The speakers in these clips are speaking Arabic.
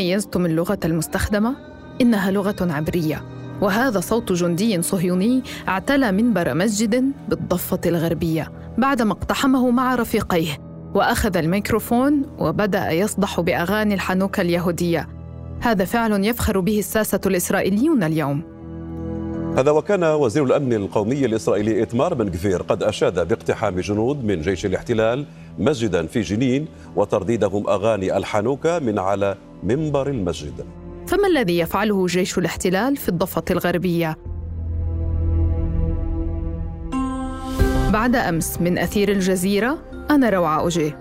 ميزتم اللغة المستخدمة؟ إنها لغة عبرية وهذا صوت جندي صهيوني اعتلى منبر مسجد بالضفة الغربية بعدما اقتحمه مع رفيقيه وأخذ الميكروفون وبدأ يصدح بأغاني الحنوكة اليهودية هذا فعل يفخر به الساسة الإسرائيليون اليوم هذا وكان وزير الأمن القومي الإسرائيلي إتمار بن كفير قد أشاد باقتحام جنود من جيش الاحتلال مسجدا في جنين وترديدهم أغاني الحنوكة من على منبر المسجد. فما الذي يفعله جيش الاحتلال في الضفة الغربية؟ بعد أمس من أثير الجزيرة أنا روعة أوجي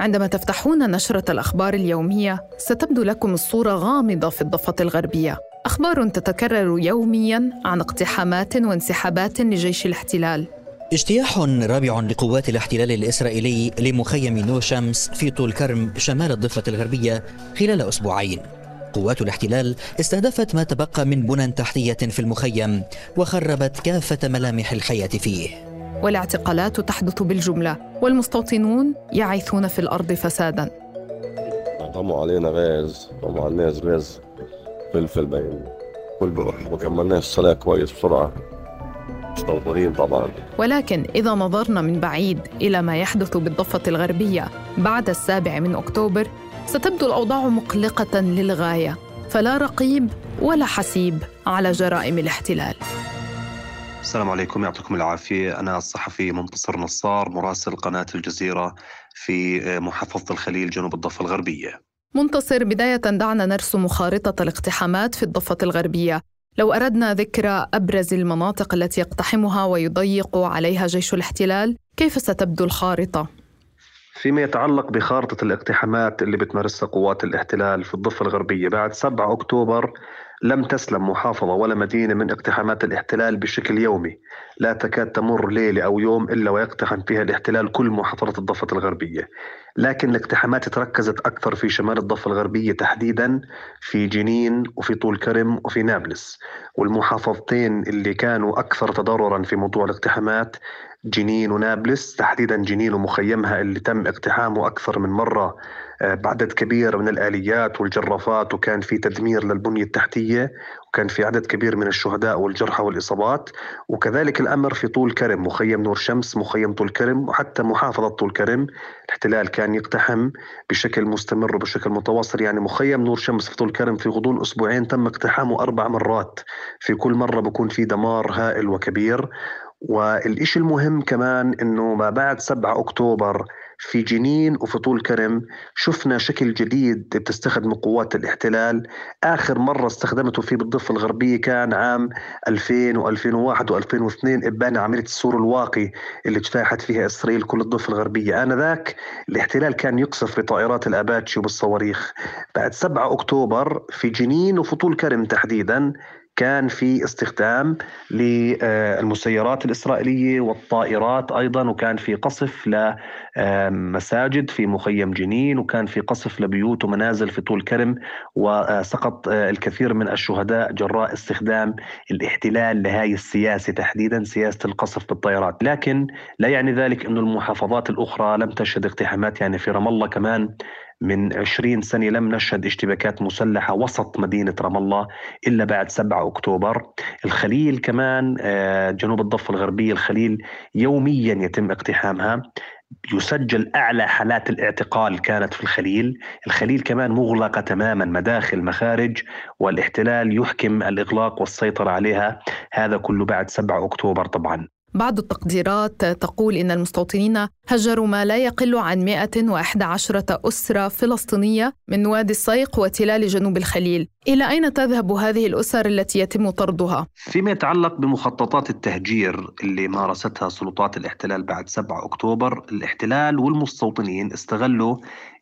عندما تفتحون نشرة الأخبار اليومية ستبدو لكم الصورة غامضة في الضفة الغربية. أخبار تتكرر يومياً عن اقتحامات وانسحابات لجيش الاحتلال. اجتياح رابع لقوات الاحتلال الإسرائيلي لمخيم نور شمس في طول كرم شمال الضفة الغربية خلال أسبوعين. قوات الاحتلال استهدفت ما تبقى من بنى تحتية في المخيم وخربت كافة ملامح الحياة فيه. والاعتقالات تحدث بالجملة والمستوطنون يعيثون في الأرض فسادا. ضموا علينا غاز ضموا على الناس غاز فلفل بين كل بروح. ما كملناش الصلاة كويس بسرعة. مستوطنين طبعا. ولكن إذا نظرنا من بعيد إلى ما يحدث بالضفة الغربية بعد السابع من أكتوبر ستبدو الأوضاع مقلقة للغاية فلا رقيب ولا حسيب على جرائم الاحتلال. السلام عليكم يعطيكم العافية. أنا الصحفي منتصر نصار مراسل قناة الجزيرة في محافظة الخليل جنوب الضفة الغربية. منتصر بداية دعنا نرسم خارطة الاقتحامات في الضفة الغربية. لو أردنا ذكر أبرز المناطق التي يقتحمها ويضيق عليها جيش الاحتلال كيف ستبدو الخارطة؟ فيما يتعلق بخارطة الاقتحامات اللي بتمارسها قوات الاحتلال في الضفة الغربية بعد 7 أكتوبر لم تسلم محافظة ولا مدينة من اقتحامات الاحتلال بشكل يومي. لا تكاد تمر ليلة أو يوم إلا ويقتحم فيها الاحتلال كل محافظات الضفة الغربية. لكن الاقتحامات تركزت أكثر في شمال الضفة الغربية تحديدا في جنين وفي طول كرم وفي نابلس. والمحافظتين اللي كانوا أكثر تضررا في موضوع الاقتحامات جنين ونابلس تحديدا جنين ومخيمها اللي تم اقتحامه أكثر من مرة بعدد كبير من الآليات والجرافات وكان في تدمير للبنية التحتية وكان في عدد كبير من الشهداء والجرحى والإصابات وكذلك الأمر في طول كرم مخيم نور شمس مخيم طول كرم وحتى محافظة طول كرم. الاحتلال كان يقتحم بشكل مستمر وبشكل متواصل يعني مخيم نور شمس في طول كرم في غضون أسبوعين تم اقتحامه أربع مرات. في كل مرة بكون في دمار هائل وكبير. والإشي المهم كمان أنه ما بعد 7 أكتوبر في جنين وفي طول كرم شفنا شكل جديد بتستخدم قوات الاحتلال. آخر مرة استخدمته فيه بالضفة الغربية كان عام 2000 و2001 و2002 إبان عملية السور الواقي اللي اجتاحت فيها إسرائيل كل الضفة الغربية. آنذاك الاحتلال كان يقصف بطائرات الأباتشي وبالصواريخ بعد 7 أكتوبر في جنين وفي طول كرم تحديدا كان في استخدام للمسيرات الإسرائيلية والطائرات أيضا وكان في قصف لمساجد في مخيم جنين وكان في قصف لبيوت ومنازل في طول كرم وسقط الكثير من الشهداء جراء استخدام الاحتلال لهذه السياسة تحديدا سياسة القصف بالطائرات لكن لا يعني ذلك أن المحافظات الأخرى لم تشهد اقتحامات يعني في رام الله كمان من 20 سنة لم نشهد اشتباكات مسلحة وسط مدينة رام الله إلا بعد 7 أكتوبر. الخليل كمان آه، جنوب الضفة الغربية الخليل يوميا يتم اقتحامها. يسجل أعلى حالات الاعتقال كانت في الخليل. الخليل كمان مغلقة تماما مداخل مخارج والاحتلال يحكم الإغلاق والسيطرة عليها. هذا كله بعد 7 أكتوبر طبعا. بعض التقديرات تقول إن المستوطنين هجروا ما لا يقل عن 111 أسرة فلسطينية من وادي الصيق وتلال جنوب الخليل إلى أين تذهب هذه الأسر التي يتم طردها؟ فيما يتعلق بمخططات التهجير اللي مارستها سلطات الاحتلال بعد 7 أكتوبر الاحتلال والمستوطنين استغلوا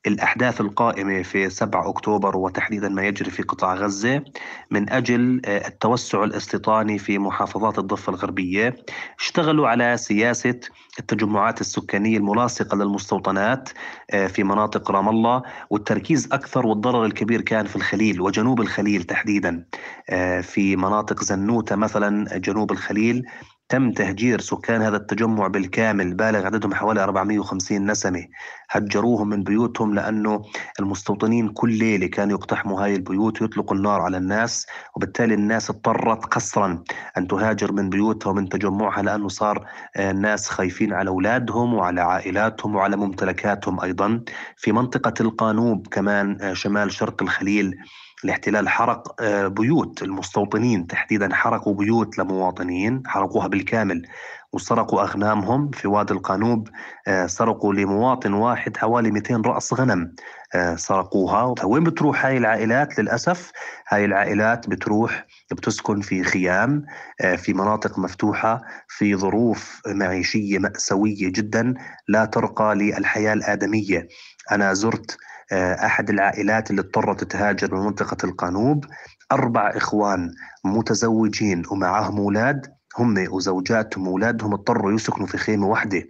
الأحداث القائمة في 7 أكتوبر وتحديدا ما يجري في قطاع غزة من أجل آه، التوسع الاستيطاني في محافظات الضفة الغربية. اشتغلوا على سياسة التجمعات السكانية الملاصقة للمستوطنات آه، في مناطق رام الله والتركيز أكثر والضرر الكبير كان في الخليل وجنوب الخليل تحديدا. آه، في مناطق زنوتة مثلا جنوب الخليل تم تهجير سكان هذا التجمع بالكامل بالغ عددهم حوالي 450 نسمة. هجروهم من بيوتهم لأنه المستوطنين كل ليلة كانوا يقتحموا هاي البيوت ويطلقوا النار على الناس وبالتالي الناس اضطرت قسرا أن تهاجر من بيوتها ومن تجمعها لأنه صار الناس آه، خايفين على أولادهم وعلى عائلاتهم وعلى ممتلكاتهم أيضا. في منطقة القانوب كمان آه، شمال شرق الخليل الاحتلال حرق آه، بيوت المستوطنين تحديدا حرقوا بيوت لمواطنين حرقوها بالكامل. وسرقوا أغنامهم في وادي القانوب آه، سرقوا لمواطن واحد حوالي 200 رأس غنم آه، سرقوها. وين بتروح هاي العائلات؟ للأسف هاي العائلات بتروح بتسكن في خيام في مناطق مفتوحة في ظروف معيشية مأساوية جدا لا ترقى للحياة الآدمية. أنا زرت آه، أحد العائلات اللي اضطرت تهاجر من منطقة القانوب أربع إخوان متزوجين ومعهم أولاد. هم وزوجاتهم واولادهم اضطروا يسكنوا في خيمة واحدة.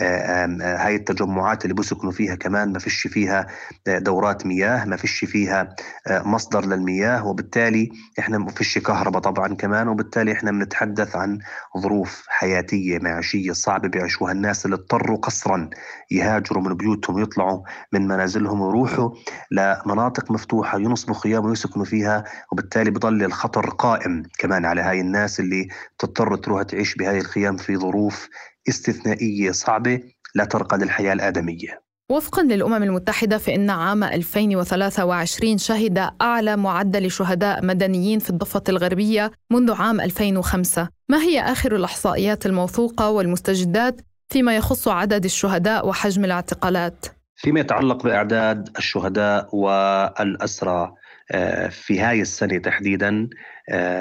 آه، آه، هاي التجمعات اللي بسكنوا فيها كمان ما فيش فيها آه، دورات مياه ما فيش فيها مصدر للمياه. وبالتالي إحنا ما فيش كهرباء طبعا كمان. وبالتالي إحنا بنتحدث عن ظروف حياتية معيشية صعبة بيعيشوها الناس اللي اضطروا قسرا يهاجروا من بيوتهم ويطلعوا من منازلهم ويروحوا لمناطق مفتوحة ينصبوا خيام ويسكنوا فيها. وبالتالي بضل الخطر قائم كمان على هاي الناس اللي تضطر تروح تعيش بهاي الخيام في ظروف استثنائية صعبة لا ترقى للحياة الآدمية وفقا للأمم المتحدة فإن عام 2023 شهد أعلى معدل شهداء مدنيين في الضفة الغربية منذ عام 2005 ما هي آخر الإحصائيات الموثوقة والمستجدات فيما يخص عدد الشهداء وحجم الاعتقالات؟ فيما يتعلق بأعداد الشهداء والأسرى آه، في هاي السنة تحديدا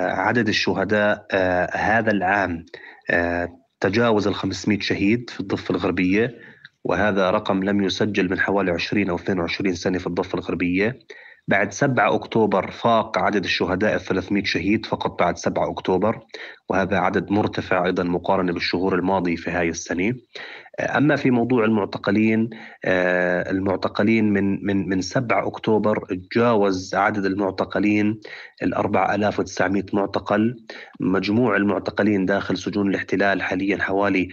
عدد الشهداء آه، هذا العام تجاوز ال 500 شهيد في الضفة الغربية وهذا رقم لم يسجل من حوالي 20 أو 22 سنة في الضفة الغربية. بعد 7 أكتوبر فاق عدد الشهداء 300 شهيد فقط بعد 7 أكتوبر. وهذا عدد مرتفع أيضا مقارنة بالشهور الماضية في هاي السنة. أما في موضوع المعتقلين آه، المعتقلين من من من 7 أكتوبر تجاوز عدد المعتقلين ال 4900 معتقل. مجموع المعتقلين داخل سجون الاحتلال حاليا حوالي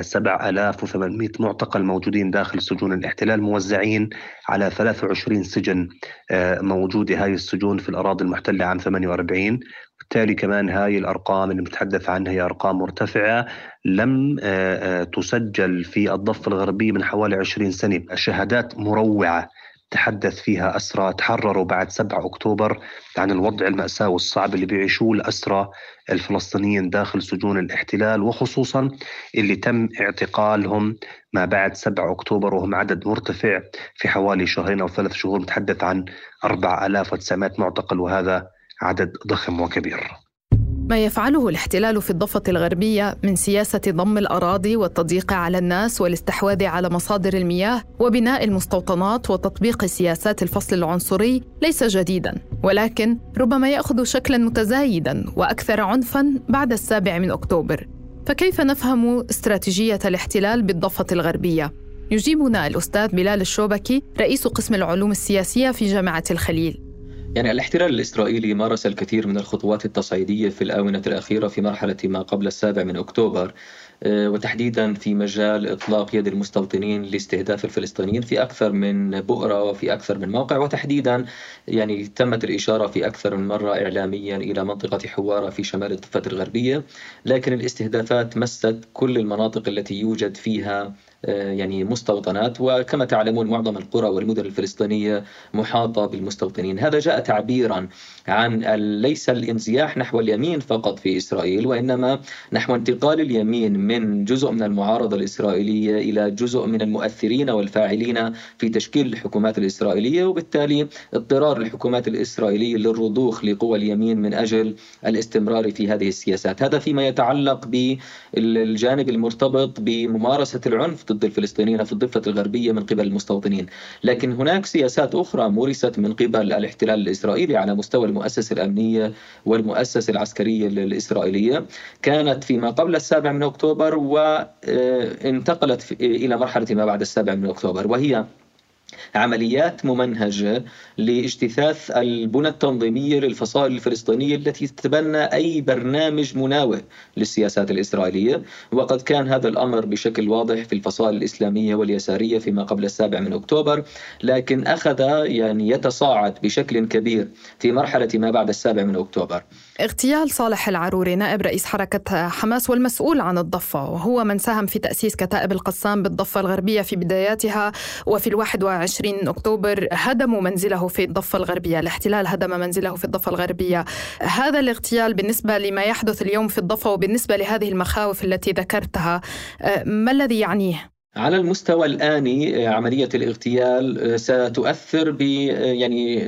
7800 آه، معتقل موجودين داخل سجون الاحتلال موزعين على 23 سجن آه، موجوده هاي السجون في الأراضي المحتلة عام 48 بالتالي كمان هاي الأرقام اللي بنتحدث عنها هي أرقام مرتفعة لم آه، آه، تسجل في الضفة الغربية من حوالي 20 سنة. شهادات مروعة. تحدث فيها أسرى تحرروا بعد 7 أكتوبر عن الوضع المأساوي والصعب اللي بيعيشوه الأسرى الفلسطينيين داخل سجون الاحتلال وخصوصا اللي تم اعتقالهم ما بعد 7 أكتوبر وهم عدد مرتفع في حوالي شهرين أو ثلاث شهور. نتحدث عن 4900 معتقل وهذا عدد ضخم وكبير. ما يفعله الاحتلال في الضفة الغربية من سياسة ضم الأراضي والتضييق على الناس والاستحواذ على مصادر المياه وبناء المستوطنات وتطبيق سياسات الفصل العنصري ليس جديدا ولكن ربما يأخذ شكلا متزايدا وأكثر عنفا بعد السابع من أكتوبر. فكيف نفهم استراتيجية الاحتلال بالضفة الغربية؟ يجيبنا الأستاذ بلال الشوبكي رئيس قسم العلوم السياسية في جامعة الخليل. يعني الاحتلال الإسرائيلي مارس الكثير من الخطوات التصعيدية في الآونة الأخيرة في مرحلة ما قبل السابع من أكتوبر آه، وتحديدا في مجال إطلاق يد المستوطنين لاستهداف الفلسطينيين في أكثر من بؤرة وفي أكثر من موقع وتحديدا يعني تمت الإشارة في أكثر من مرة إعلاميا إلى منطقة حوارة في شمال الضفة الغربية لكن الاستهدافات مست كل المناطق التي يوجد فيها يعني مستوطنات. وكما تعلمون معظم القرى والمدن الفلسطينية محاطة بالمستوطنين. هذا جاء تعبيرا عن ليس الانزياح نحو اليمين فقط في إسرائيل وإنما نحو انتقال اليمين من جزء من المعارضة الإسرائيلية إلى جزء من المؤثرين والفاعلين في تشكيل الحكومات الإسرائيلية وبالتالي اضطرار الحكومات الإسرائيلية للرضوخ لقوى اليمين من أجل الاستمرار في هذه السياسات. هذا فيما يتعلق بالجانب المرتبط بممارسة العنف ضد الفلسطينيين في الضفة الغربية من قبل المستوطنين. لكن هناك سياسات أخرى مورست من قبل الاحتلال الإسرائيلي على مستوى المؤسسة الأمنية والمؤسسة العسكرية الإسرائيلية. كانت فيما قبل السابع من أكتوبر وانتقلت إلى مرحلة ما بعد السابع من أكتوبر. وهي عمليات ممنهجة لاجتثاث البنى التنظيمية للفصائل الفلسطينية التي تتبنى أي برنامج مناوئ للسياسات الإسرائيلية. وقد كان هذا الأمر بشكل واضح في الفصائل الإسلامية واليسارية فيما قبل السابع من أكتوبر لكن أخذ يعني يتصاعد بشكل كبير في مرحلة ما بعد السابع من أكتوبر. اغتيال صالح العروري نائب رئيس حركة حماس والمسؤول عن الضفة. وهو من ساهم في تأسيس كتائب القسام بالضفة الغربية في بداياتها. وفي الواحد وعشرين أكتوبر هدموا منزله في الضفة الغربية الاحتلال هدم منزله في الضفة الغربية. هذا الاغتيال بالنسبة لما يحدث اليوم في الضفة وبالنسبة لهذه المخاوف التي ذكرتها ما الذي يعنيه؟ على المستوى الآني عملية الاغتيال ستؤثر ب يعني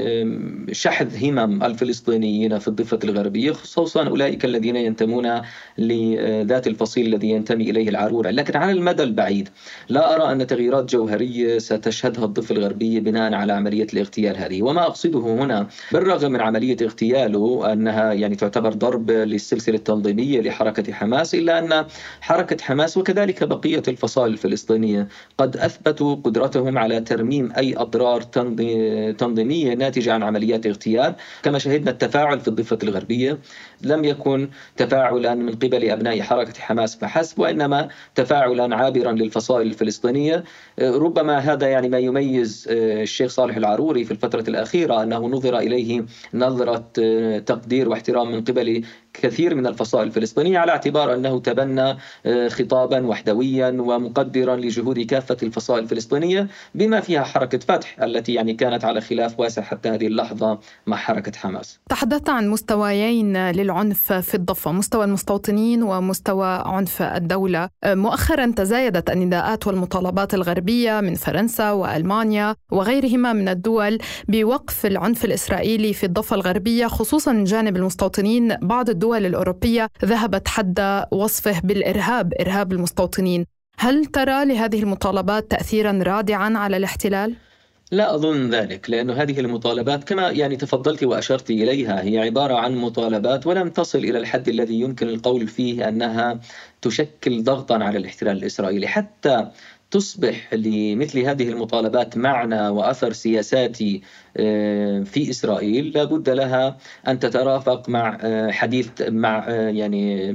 شحذ همم الفلسطينيين في الضفة الغربية خصوصا أولئك الذين ينتمون لذات الفصيل الذي ينتمي إليه العرورة. لكن على المدى البعيد لا أرى أن تغييرات جوهرية ستشهدها الضفة الغربية بناء على عملية الاغتيال هذه. وما أقصده هنا بالرغم من عملية اغتياله أنها يعني تعتبر ضرب للسلسلة التنظيمية لحركة حماس إلا أن حركة حماس وكذلك بقية الفصائل الفلسطينية الفلسطينية قد أثبتوا قدرتهم على ترميم أي أضرار تنظيمية ناتجة عن عمليات اغتيال. كما شهدنا التفاعل في الضفة الغربية. لم يكن تفاعلا من قبل أبناء حركة حماس فحسب وإنما تفاعلا عابرا للفصائل الفلسطينية. ربما هذا يعني ما يميز آه، الشيخ صالح العروري في الفترة الأخيرة أنه نظر إليه نظرة آه، تقدير واحترام من قبل كثير من الفصائل الفلسطينية على اعتبار أنه تبنى آه، خطابا وحدويا ومقدرا لجهود كافة الفصائل الفلسطينية بما فيها حركة فتح التي يعني كانت على خلاف واسع حتى هذه اللحظة مع حركة حماس. تحدثت عن مستويين للعنف في الضفة مستوى المستوطنين ومستوى عنف الدولة. مؤخرا تزايدت النداءات والمطالبات الغربية من فرنسا وألمانيا وغيرهما من الدول بوقف العنف الإسرائيلي في الضفة الغربية خصوصا من جانب المستوطنين. بعض الدول الأوروبية ذهبت حد وصفه بالإرهاب إرهاب المستوطنين. هل ترى لهذه المطالبات تأثيرا رادعا على الاحتلال؟ لا أظن ذلك لأن هذه المطالبات كما يعني تفضلت وأشرت إليها هي عبارة عن مطالبات ولم تصل إلى الحد الذي يمكن القول فيه أنها تشكل ضغطا على الاحتلال الإسرائيلي حتى تصبح لمثل هذه المطالبات معنى وأثر سياساتي في إسرائيل لابد لها أن تترافق مع آه، حديث مع آه، يعني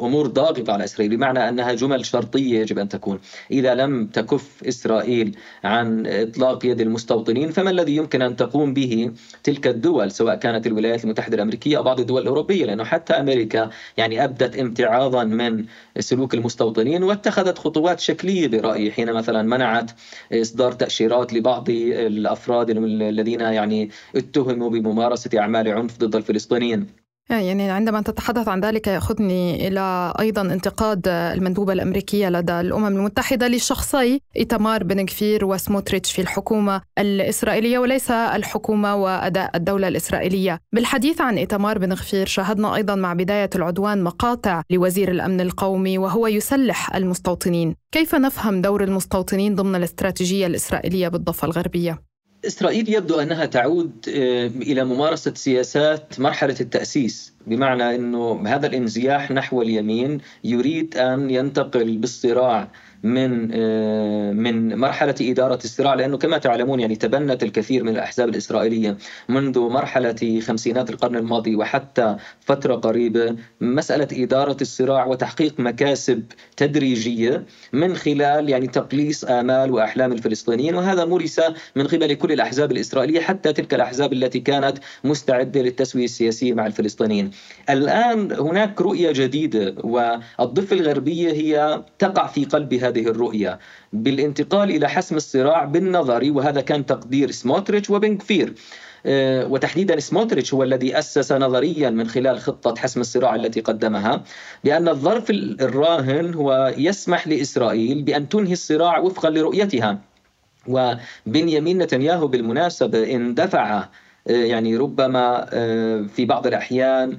أمور ضاغطة على إسرائيل بمعنى أنها جمل شرطية يجب أن تكون. إذا لم تكف إسرائيل عن إطلاق يد المستوطنين فما الذي يمكن أن تقوم به تلك الدول سواء كانت الولايات المتحدة الأمريكية أو بعض الدول الأوروبية؟ لأنه حتى أمريكا يعني أبدت امتعاضا من سلوك المستوطنين واتخذت خطوات شكلية برأيي حين مثلا منعت إصدار تأشيرات لبعض الأفراد الذين يعني اتهموا بممارسة أعمال عنف ضد الفلسطينيين يعني عندما تتحدث عن ذلك يأخذني إلى أيضا انتقاد المندوبة الأمريكية لدى الأمم المتحدة لشخصي إيتمار بن كفير وسموتريتش في الحكومة الإسرائيلية وليس الحكومة وأداء الدولة الإسرائيلية. بالحديث عن إيتمار بن غفير شاهدنا أيضا مع بداية العدوان مقاطع لوزير الأمن القومي وهو يسلح المستوطنين. كيف نفهم دور المستوطنين ضمن الاستراتيجية الإسرائيلية بالضفة الغربية؟ إسرائيل يبدو أنها تعود آه، إلى ممارسة سياسات مرحلة التأسيس. بمعنى أنه هذا الانزياح نحو اليمين يريد أن ينتقل بالصراع من آه، من مرحلة إدارة الصراع لأنه كما تعلمون يعني تبنت الكثير من الأحزاب الإسرائيلية منذ مرحلة خمسينات القرن الماضي وحتى فترة قريبة مسألة إدارة الصراع وتحقيق مكاسب تدريجية من خلال يعني تقليص آمال وأحلام الفلسطينيين وهذا مورس من قبل كل الأحزاب الإسرائيلية حتى تلك الأحزاب التي كانت مستعدة للتسوية السياسية مع الفلسطينيين. الآن هناك رؤية جديدة والضفة الغربية هي تقع في قلبها هذه الرؤية. بالانتقال إلى حسم الصراع بالنظر وهذا كان تقدير سموتريتش وبن كفير. آه، وتحديدا سموتريتش هو الذي أسس نظريا من خلال خطة حسم الصراع التي قدمها بأن الظرف الراهن هو يسمح لإسرائيل بأن تنهي الصراع وفقا لرؤيتها. وبنيامين نتنياهو بالمناسبة إن دفع يعني ربما في بعض الأحيان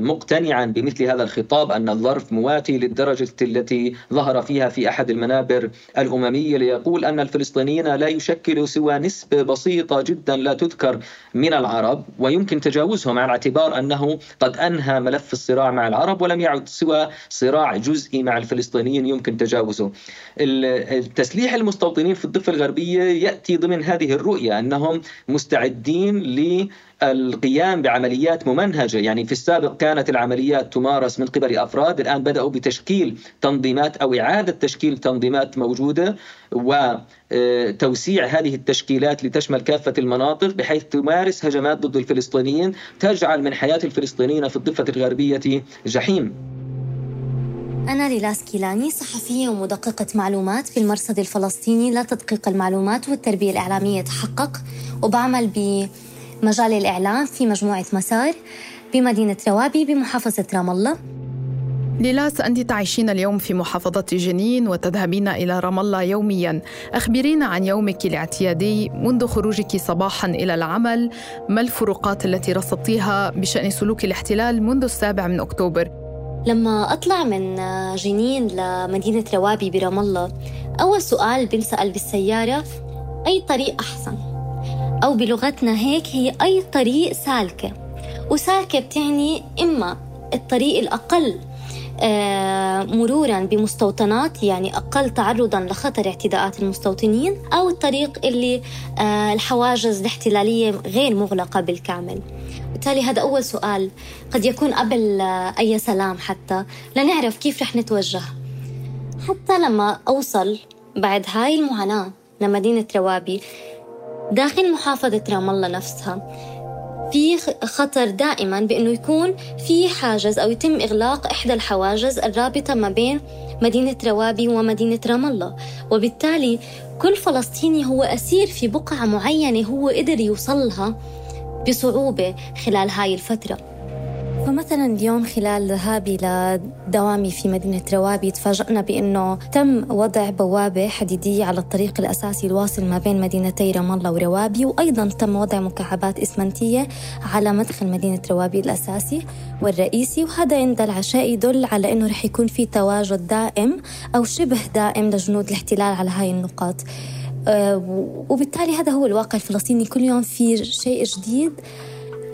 مقتنعا بمثل هذا الخطاب أن الظرف مواتي للدرجة التي ظهر فيها في أحد المنابر الأممية ليقول أن الفلسطينيين لا يشكلوا سوى نسبة بسيطة جدا لا تذكر من العرب ويمكن تجاوزهم على اعتبار أنه قد أنهى ملف الصراع مع العرب ولم يعد سوى صراع جزئي مع الفلسطينيين يمكن تجاوزه. التسليح المستوطنين في الضفة الغربية يأتي ضمن هذه الرؤية أنهم مستعدين ل القيام بعمليات ممنهجة، يعني في السابق كانت العمليات تمارس من قبل أفراد، الآن بدأوا بتشكيل تنظيمات أو إعادة تشكيل تنظيمات موجودة وتوسيع هذه التشكيلات لتشمل كافة المناطق بحيث تمارس هجمات ضد الفلسطينيين تجعل من حياة الفلسطينيين في الضفة الغربية جحيم. أنا ليلاس كيلاني صحفية ومدققة معلومات في المرصد الفلسطيني. لتدقيق المعلومات والتربية الإعلامية تحقق. وبعمل ب مجال الإعلام في مجموعة مسار بمدينة روابي بمحافظة رام الله. ليلاس أنت تعيشين اليوم في محافظة جنين وتذهبين إلى رام الله يوميا. أخبرينا عن يومك الاعتيادي منذ خروجك صباحا إلى العمل. ما الفروقات التي رصدتيها بشأن سلوك الاحتلال منذ السابع من أكتوبر؟ لما أطلع من جنين لمدينة روابي برام الله أول سؤال بنسأل بالسيارة أي طريق أحسن؟ أو بلغتنا هيك هي أي طريق سالكة. وسالكة بتعني إما الطريق الأقل آه، مرورا بمستوطنات يعني أقل تعرضا لخطر اعتداءات المستوطنين أو الطريق اللي آه، الحواجز الاحتلالية غير مغلقة بالكامل. بالتالي هذا أول سؤال. قد يكون قبل آه، أي سلام حتى. لنعرف كيف رح نتوجه. حتى لما أوصل بعد هاي المعاناة لمدينة روابي داخل محافظة رام الله نفسها. في خطر دائما بأنه يكون في حاجز أو يتم إغلاق إحدى الحواجز الرابطة ما بين مدينة روابي ومدينة رام الله. وبالتالي كل فلسطيني هو أسير في بقعة معينة هو قدر يوصلها بصعوبة خلال هاي الفترة. فمثلا اليوم خلال ذهابي لدوامي في مدينة روابي تفاجأنا بأنه تم وضع بوابة حديدية على الطريق الأساسي الواصل ما بين مدينتي رام الله وروابي وأيضا تم وضع مكعبات إسمنتية على مدخل مدينة روابي الأساسي والرئيسي وهذا عند العشاء يدل على أنه رح يكون في تواجد دائم أو شبه دائم لجنود الاحتلال على هاي النقاط. أه وبالتالي هذا هو الواقع الفلسطيني. كل يوم في شيء جديد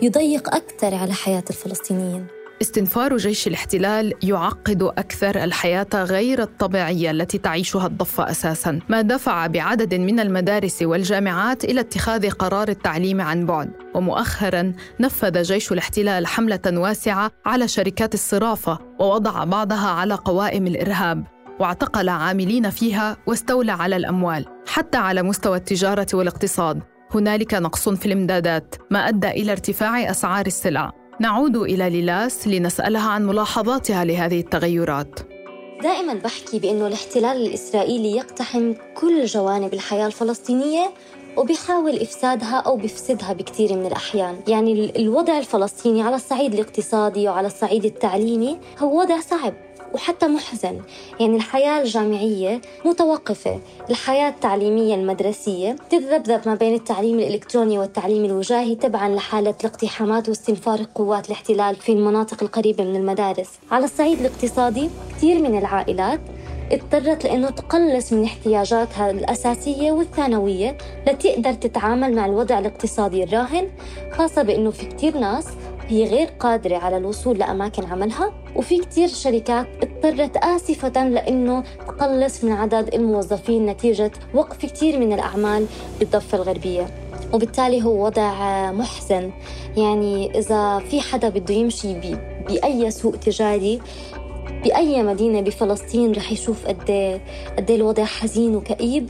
يضيق أكثر على حياة الفلسطينيين. استنفار جيش الاحتلال يعقد أكثر الحياة غير الطبيعية التي تعيشها الضفة أساسا، ما دفع بعدد من المدارس والجامعات إلى اتخاذ قرار التعليم عن بعد، ومؤخرا نفذ جيش الاحتلال حملة واسعة على شركات الصرافة ووضع بعضها على قوائم الإرهاب، واعتقل عاملين فيها واستولى على الأموال، حتى على مستوى التجارة والاقتصاد، هنالك نقص في الامدادات ما أدى إلى ارتفاع أسعار السلع. نعود إلى ليلاس لنسألها عن ملاحظاتها لهذه التغيرات. دائما بحكي بأنه الاحتلال الإسرائيلي يقتحم كل جوانب الحياة الفلسطينية وبيحاول إفسادها أو بيفسدها بكثير من الأحيان. يعني الوضع الفلسطيني على الصعيد الاقتصادي وعلى الصعيد التعليمي هو وضع صعب. وحتى محزن. يعني الحياة الجامعية متوقفة. الحياة التعليمية المدرسية تتذبذب ما بين التعليم الإلكتروني والتعليم الوجاهي تبعا لحالة الاقتحامات واستنفار قوات الاحتلال في المناطق القريبة من المدارس. على الصعيد الاقتصادي كثير من العائلات اضطرت لأنه تقلص من احتياجاتها الأساسية والثانوية لتقدر تتعامل مع الوضع الاقتصادي الراهن خاصة بأنه في كتير ناس هي غير قادرة على الوصول لأماكن عملها وفي كتير شركات اضطرت آسفة لأنه تقلص من عدد الموظفين نتيجة وقف كتير من الأعمال بالضفة الغربية. وبالتالي هو وضع محزن. يعني إذا في حدا بده يمشي بأي سوق تجاري بأي مدينة بفلسطين رح يشوف قد إيه قد إيه الوضع حزين وكئيب.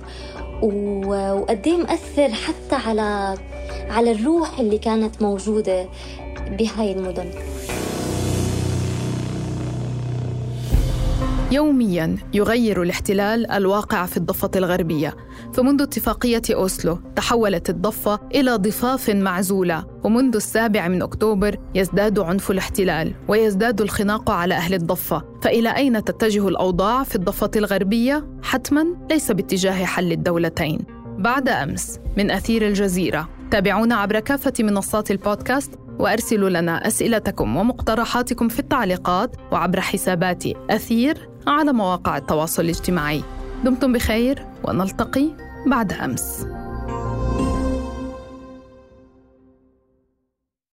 وقد إيه مأثر حتى على على الروح اللي كانت موجودة بهاي المدن. يوميا يغير الاحتلال الواقع في الضفة الغربية فمنذ اتفاقية أوسلو تحولت الضفة إلى ضفاف معزولة ومنذ السابع من أكتوبر يزداد عنف الاحتلال ويزداد الخناق على أهل الضفة. فإلى أين تتجه الأوضاع في الضفة الغربية؟ حتما ليس باتجاه حل الدولتين. بعد أمس من أثير الجزيرة. تابعونا عبر كافة منصات البودكاست وأرسلوا لنا أسئلتكم ومقترحاتكم في التعليقات وعبر حسابات أثير على مواقع التواصل الاجتماعي. دمتم بخير ونلتقي بعد أمس.